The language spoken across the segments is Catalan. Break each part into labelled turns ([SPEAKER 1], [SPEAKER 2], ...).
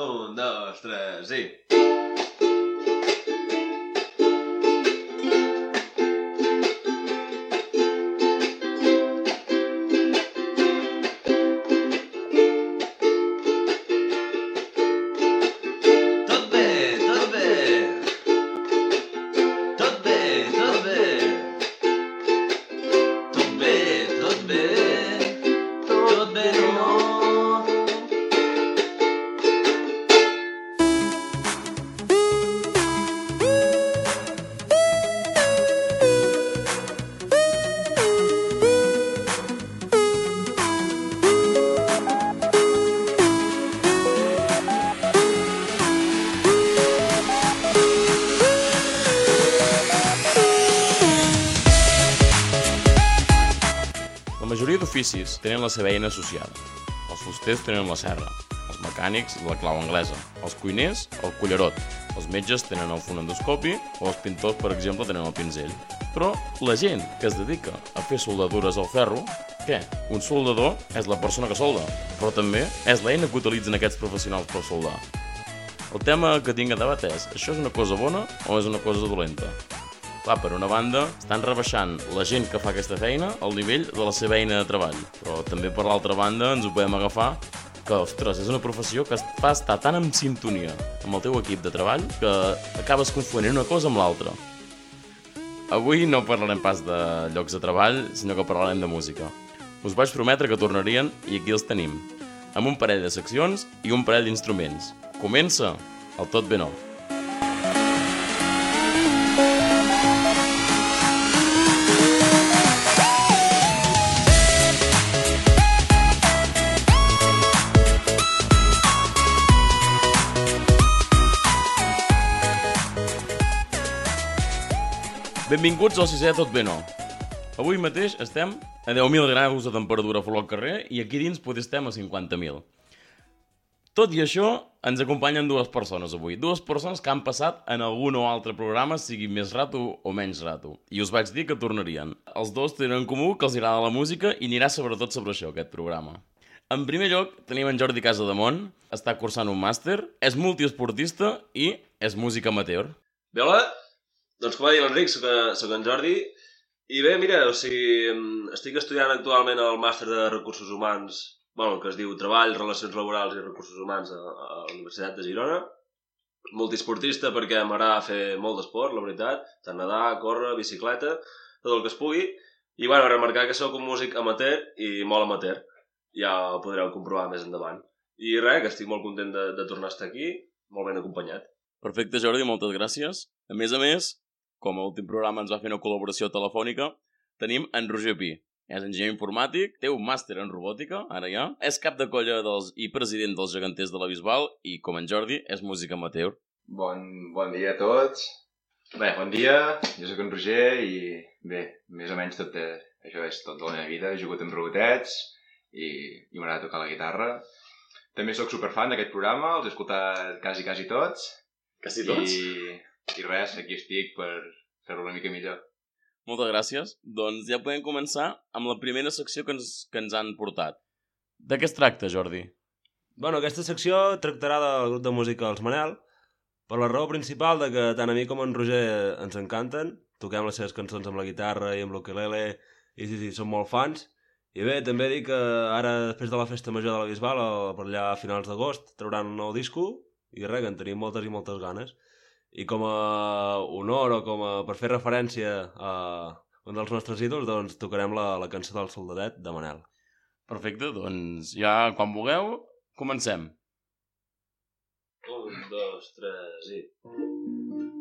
[SPEAKER 1] Un, dos, tres i...
[SPEAKER 2] d'oficis tenen la seva eina associada. Els fusters tenen la serra, els mecànics la clau anglesa, els cuiners el cullerot, els metges tenen el fonendoscopi o els pintors, per exemple, tenen el pinzell. Però la gent que es dedica a fer soldadures al ferro, què? Un soldador és la persona que solda, però també és l'eina que utilitzen aquests professionals per soldar. El tema que tinc a debat és, això és una cosa bona o és una cosa dolenta? Clar, per una banda, estan rebaixant la gent que fa aquesta feina al nivell de la seva eina de treball. Però també per l'altra banda ens ho podem agafar que, ostres, és una professió que fa estar tan en sintonia amb el teu equip de treball que acabes confonent una cosa amb l'altra. Avui no parlarem pas de llocs de treball, sinó que parlarem de música. Us vaig prometre que tornarien i aquí els tenim, amb un parell de seccions i un parell d'instruments. Comença el Tot Nou. Benvinguts al sisè Tot Bé No. Avui mateix estem a 10.000 graus de temperatura fora al carrer i aquí dins potser estem a 50.000. Tot i això, ens acompanyen dues persones avui. Dues persones que han passat en algun o altre programa, sigui més rato o menys rato. I us vaig dir que tornarien. Els dos tenen en comú que els agrada la música i anirà sobretot sobre això, aquest programa. En primer lloc, tenim en Jordi Casademont, està cursant un màster, és multiesportista i és músic amateur.
[SPEAKER 1] Bé, hola. Doncs com va dir l'Enric, soc, soc en Jordi. I bé, mira, o sigui, estic estudiant actualment el màster de Recursos Humans, bueno, que es diu Treball, Relacions Laborals i Recursos Humans a, a la Universitat de Girona. Multisportista perquè m'agrada fer molt d'esport, la veritat. Tant nedar, córrer, bicicleta, tot el que es pugui. I bueno, remarcar que sóc un músic amateur i molt amateur. Ja ho podreu comprovar més endavant. I res, que estic molt content de, de tornar a estar aquí, molt ben acompanyat.
[SPEAKER 2] Perfecte, Jordi, moltes gràcies. A més a més, com a últim programa ens va fer una col·laboració telefònica, tenim en Roger Pi. És enginyer informàtic, té un màster en robòtica, ara ja. És cap de colla dels, i president dels geganters de la Bisbal i, com en Jordi, és músic amateur.
[SPEAKER 3] Bon, bon dia a tots. Bé, bon dia, jo sóc en Roger i bé, més o menys tot eh, això és tot de la meva vida. He jugat amb robotets i, i m'agrada tocar la guitarra. També sóc superfan d'aquest programa, els he escoltat quasi, quasi tots.
[SPEAKER 2] Quasi tots.
[SPEAKER 3] I, I res, aquí estic per fer-ho una mica millor.
[SPEAKER 2] Moltes gràcies. Doncs ja podem començar amb la primera secció que ens, que ens han portat. De què es tracta, Jordi?
[SPEAKER 4] Bueno, aquesta secció tractarà del grup de música Els Manel, per la raó principal de que tant a mi com a en Roger ens encanten, toquem les seves cançons amb la guitarra i amb l'ukelele, i sí, sí, som molt fans. I bé, també dic que ara, després de la festa major de la Bisbal, per allà a finals d'agost, trauran un nou disco, i res, que en tenim moltes i moltes ganes. I com a honor o com a per fer referència a un dels nostres ídols, doncs tocarem la, la cançó del soldadet de Manel.
[SPEAKER 2] Perfecte, doncs ja quan vulgueu, comencem.
[SPEAKER 1] Un, dos, tres i... I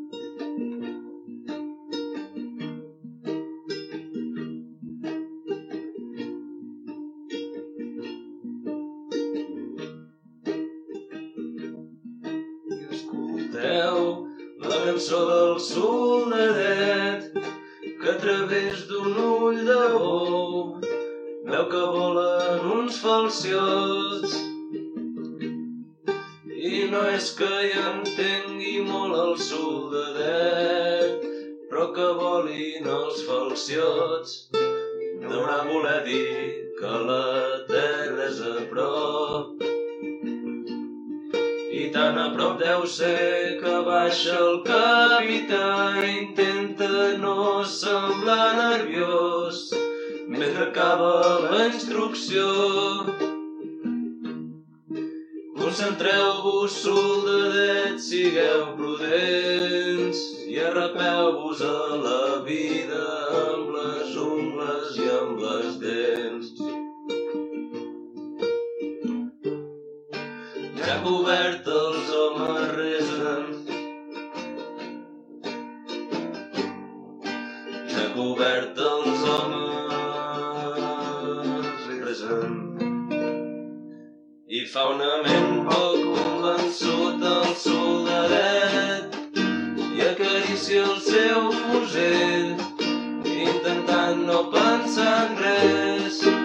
[SPEAKER 1] cançó del soldadet que a través d'un ull de bou veu que volen uns falciots i no és que hi entengui molt el soldadet, però que volin els falciots. Deurà voler dir que la tan a prop deu ser que baixa el capità i intenta no semblar nerviós mentre acaba la instrucció. Concentreu-vos, soldadets, sigueu prudents i arrapeu-vos Ja cobert els homes resen. Ja cobert els homes resen. I fa una ment poc convençut el soldadet i acaricia el seu fusell intentant no pensar en res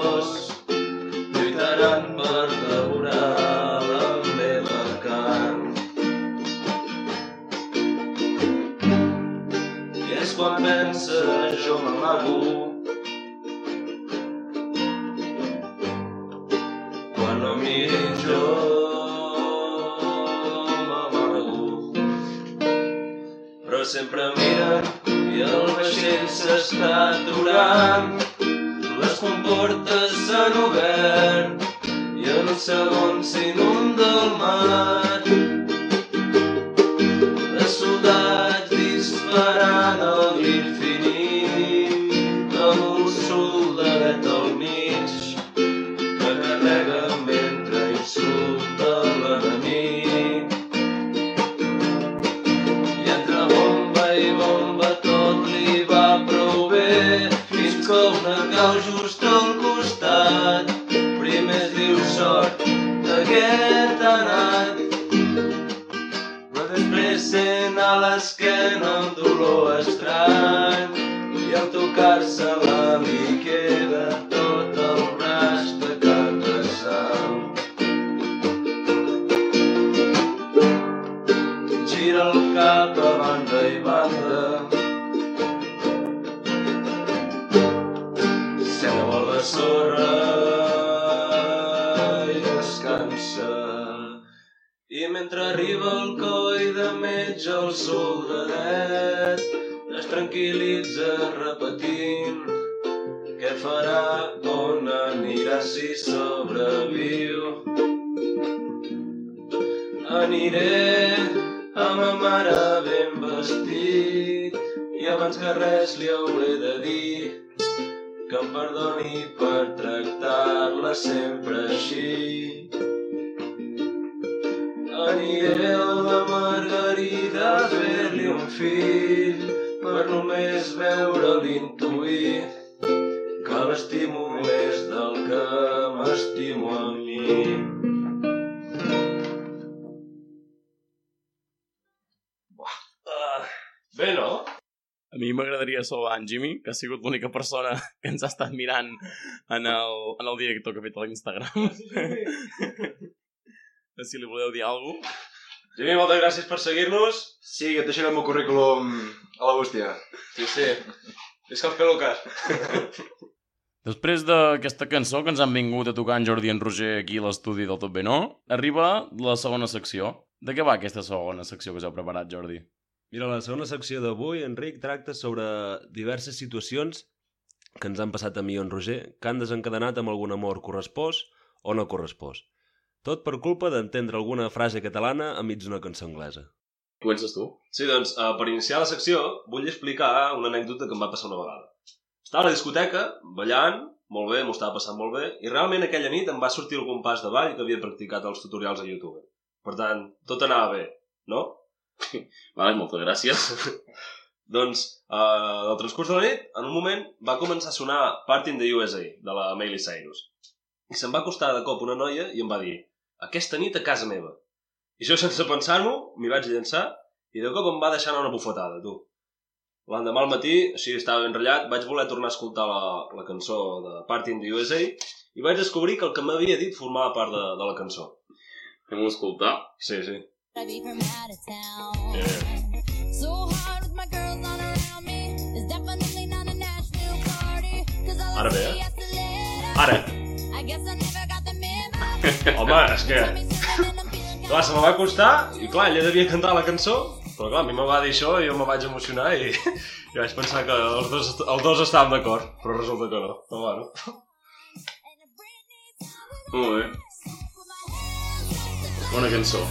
[SPEAKER 1] de i en un segon s'inunda el mar sent a l'esquena un el soldadet es tranquil·litza repetint què farà, on anirà si sobreviu. Aniré amb ma mare ben vestit i abans que res li hauré de dir que em perdoni per tractar-la sempre així. Aniré a la Margarida a fer-li un fill per només veure l'intuir que l'estimo més del que m'estimo a mi. Ah, bé, no?
[SPEAKER 2] A mi m'agradaria saludar en Jimmy, que ha sigut l'única persona que ens ha estat mirant en el, en el director que ha fet a l'Instagram. si li voleu dir alguna cosa.
[SPEAKER 1] Jimmy, moltes gràcies per seguir-nos.
[SPEAKER 3] Sí, et deixaré el meu currículum a la bústia.
[SPEAKER 1] Sí, sí. És que els pelo cas.
[SPEAKER 2] Després d'aquesta cançó que ens han vingut a tocar en Jordi i en Roger aquí a l'estudi del Tot Bé No, arriba la segona secció. De què va aquesta segona secció que us heu preparat, Jordi?
[SPEAKER 4] Mira, la segona secció d'avui, Enric, tracta sobre diverses situacions que ens han passat a mi i en Roger que han desencadenat amb algun amor correspòs o no correspòs. Tot per culpa d'entendre alguna frase catalana enmig d'una cançó anglesa.
[SPEAKER 2] Comences tu?
[SPEAKER 1] Sí, doncs, uh, per iniciar la secció, vull explicar una anècdota que em va passar una vegada. Estava a la discoteca, ballant, molt bé, m'ho estava passant molt bé, i realment aquella nit em va sortir el compàs de ball que havia practicat els tutorials a YouTube. Per tant, tot anava bé, no?
[SPEAKER 2] Vale, moltes gràcies.
[SPEAKER 1] Doncs, eh, al transcurs de la nit, en un moment, va començar a sonar Part in the USA, de la Miley Cyrus. I se'm va acostar de cop una noia i em va dir aquesta nit a casa meva. I jo, sense pensar-m'ho, m'hi vaig llançar i de cop em va deixar una bufetada, tu. L'endemà al matí, així estava ben ratllat, vaig voler tornar a escoltar la, la cançó de Part in the USA i vaig descobrir que el que m'havia dit formava part de, de la cançó.
[SPEAKER 2] Fem-ho escoltar.
[SPEAKER 1] Sí, sí. Yeah.
[SPEAKER 5] Party.
[SPEAKER 1] Ara bé, eh? Ara,
[SPEAKER 5] I guess I
[SPEAKER 1] home, és que... Clar, se me va costar i clar, ella devia cantar la cançó, però clar, a mi me va dir això i jo me vaig emocionar i, i vaig pensar que els dos, els dos estàvem d'acord, però resulta que no. Però bueno.
[SPEAKER 2] Molt bé. Bona cançó.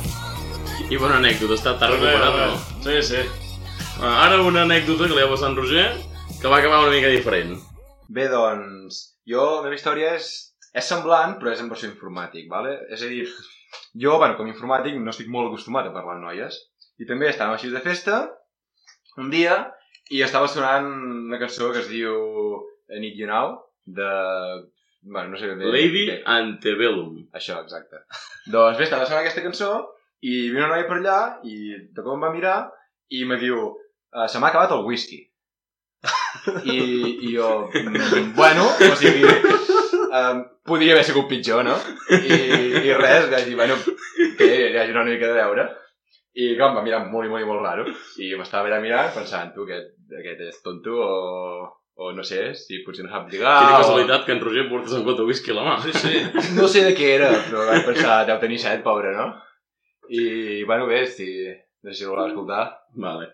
[SPEAKER 2] I bona anècdota, està tan recuperat, no?
[SPEAKER 1] Sí, sí.
[SPEAKER 2] Ah, Ara una anècdota que li ha passat a en Roger, que va acabar una mica diferent.
[SPEAKER 3] Bé, doncs, jo, la meva història és, és semblant, però és en versió informàtic, vale? És a dir, jo, bueno, com a informàtic no estic molt acostumat a parlar amb noies. I també estàvem així de festa, un dia, i estava sonant una cançó que es diu I Need You Now, de... Bueno, no sé bé...
[SPEAKER 2] Lady
[SPEAKER 3] bé,
[SPEAKER 2] Antebellum.
[SPEAKER 3] Això, exacte. doncs bé, estava sonant aquesta cançó, i vi una noia per allà, i de cop em va mirar, i me diu, "Eh, se m'ha acabat el whisky. I, i jo, mm, bueno, o sigui, um, podria haver sigut pitjor, no? I, i res, vaig dir, bueno, que hi hagi una mica de veure. I clar, em va mirar molt, molt, molt raro. I m'estava mirant, mirant, pensant, tu, aquest, aquest és tonto o, o no sé, si potser no sap lligar.
[SPEAKER 2] Quina
[SPEAKER 3] o-
[SPEAKER 2] casualitat que en Roger portes un got de whisky a la mà.
[SPEAKER 1] Sí, sí.
[SPEAKER 3] No sé de què era, però vaig pensar, deu tenir set, pobre, no? I, bueno, bé, si... No sé si voleu escoltar.
[SPEAKER 2] Vale.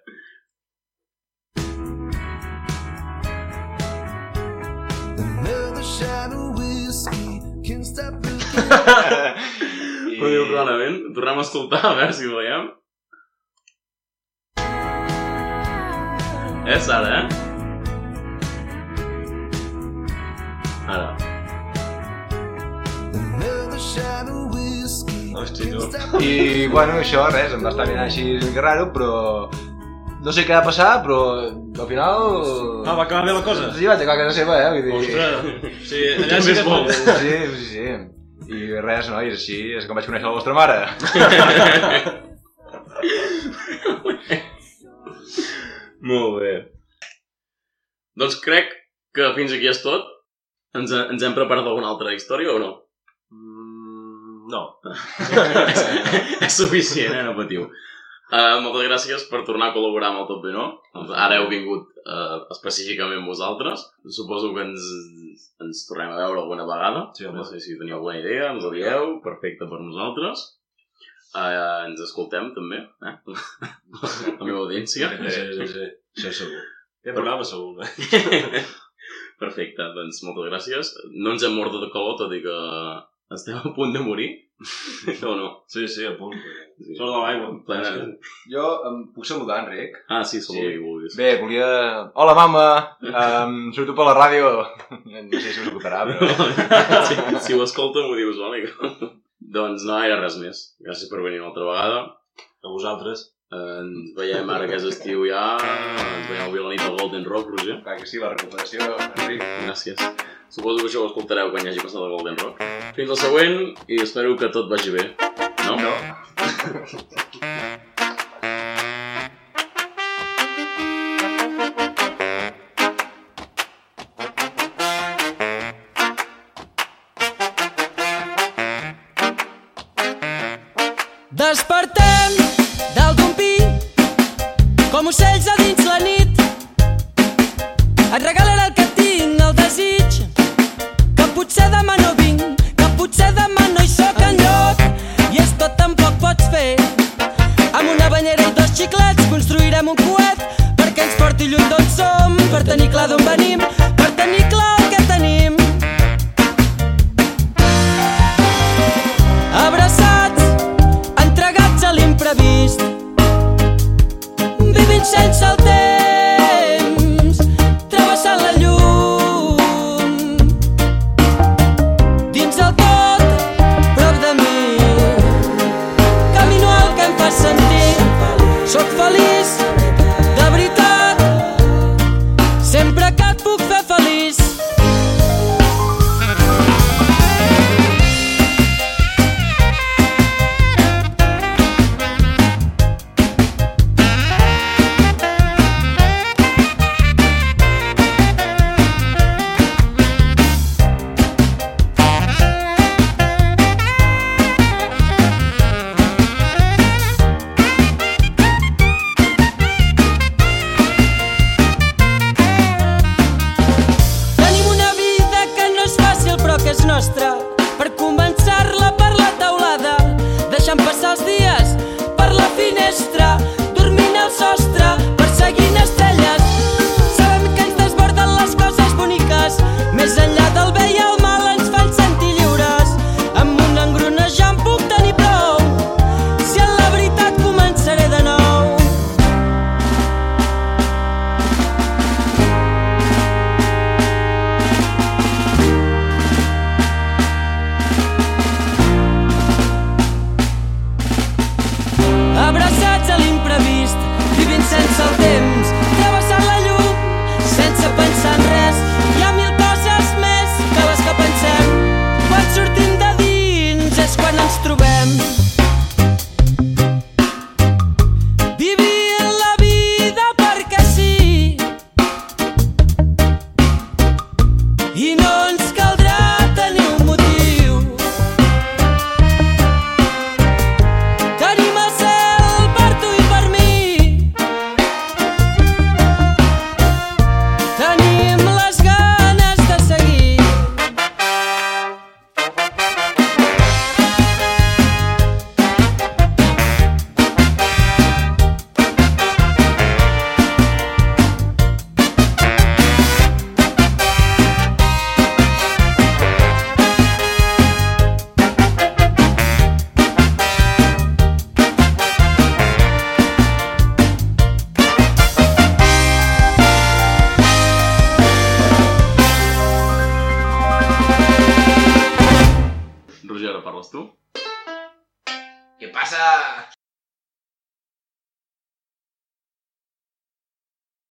[SPEAKER 3] I...
[SPEAKER 2] Ho diu clarament. Tornem a escoltar, a veure si ho veiem. És ara, eh? Ara.
[SPEAKER 1] Hosti, tu.
[SPEAKER 6] can't stop
[SPEAKER 3] I, bueno, això, res, em va estar mirant així raro, però... No sé què va passar, però al final...
[SPEAKER 1] Ah, va acabar bé la cosa?
[SPEAKER 3] Sí, vaig acabar a casa seva, eh? Vull dir...
[SPEAKER 1] Ostres, sí, allà sí que es
[SPEAKER 2] vols?
[SPEAKER 1] pot.
[SPEAKER 3] Sí, sí, sí. I res, no? I així és com vaig conèixer la vostra mare.
[SPEAKER 2] Molt bé. Doncs crec que fins aquí és tot. Ens, ens hem preparat alguna altra història o no?
[SPEAKER 1] Mm, no.
[SPEAKER 2] és, és suficient, eh? No patiu. Uh, moltes gràcies per tornar a col·laborar amb el Top No. Ara heu vingut uh, específicament vosaltres. Suposo que ens, ens tornem a veure alguna vegada.
[SPEAKER 1] Sí,
[SPEAKER 2] no sé si teniu alguna idea, ens ho dieu. Perfecte per nosaltres. Uh, ens escoltem també, eh? la meva audiència.
[SPEAKER 1] Sí, sí, sí. Això segur. Aquest programa segur, eh?
[SPEAKER 2] Perfecte, doncs moltes gràcies. No ens hem mort de calor, tot i que estem a punt de morir. o no?
[SPEAKER 1] Sí, sí, a punt.
[SPEAKER 2] Sí.
[SPEAKER 1] Sort de l'aigua.
[SPEAKER 2] Plena...
[SPEAKER 3] Jo em puc saludar, Enric?
[SPEAKER 2] Ah, sí, salut,
[SPEAKER 3] Sí.
[SPEAKER 2] sí. vulguis.
[SPEAKER 3] Bé, volia... Hola, mama! Um, surto per la ràdio. No sé si us escoltarà, però...
[SPEAKER 2] si, si ho escolta m'ho dius, vale? doncs no, era res més. Gràcies per venir una altra vegada.
[SPEAKER 1] A vosaltres.
[SPEAKER 2] Eh, ens veiem ara que és estiu ja. Ens veiem avui a la nit al Golden Rock, Roger.
[SPEAKER 3] Clar que sí, la recuperació, Enric.
[SPEAKER 2] Gràcies. Suposo que això ho escoltareu quan hi hagi passat el Golden Rock. Fins al següent i espero que tot vagi bé. No?
[SPEAKER 3] No?
[SPEAKER 6] Despertem dalt d'un pi com ocells a dins la nit. Et regalaré el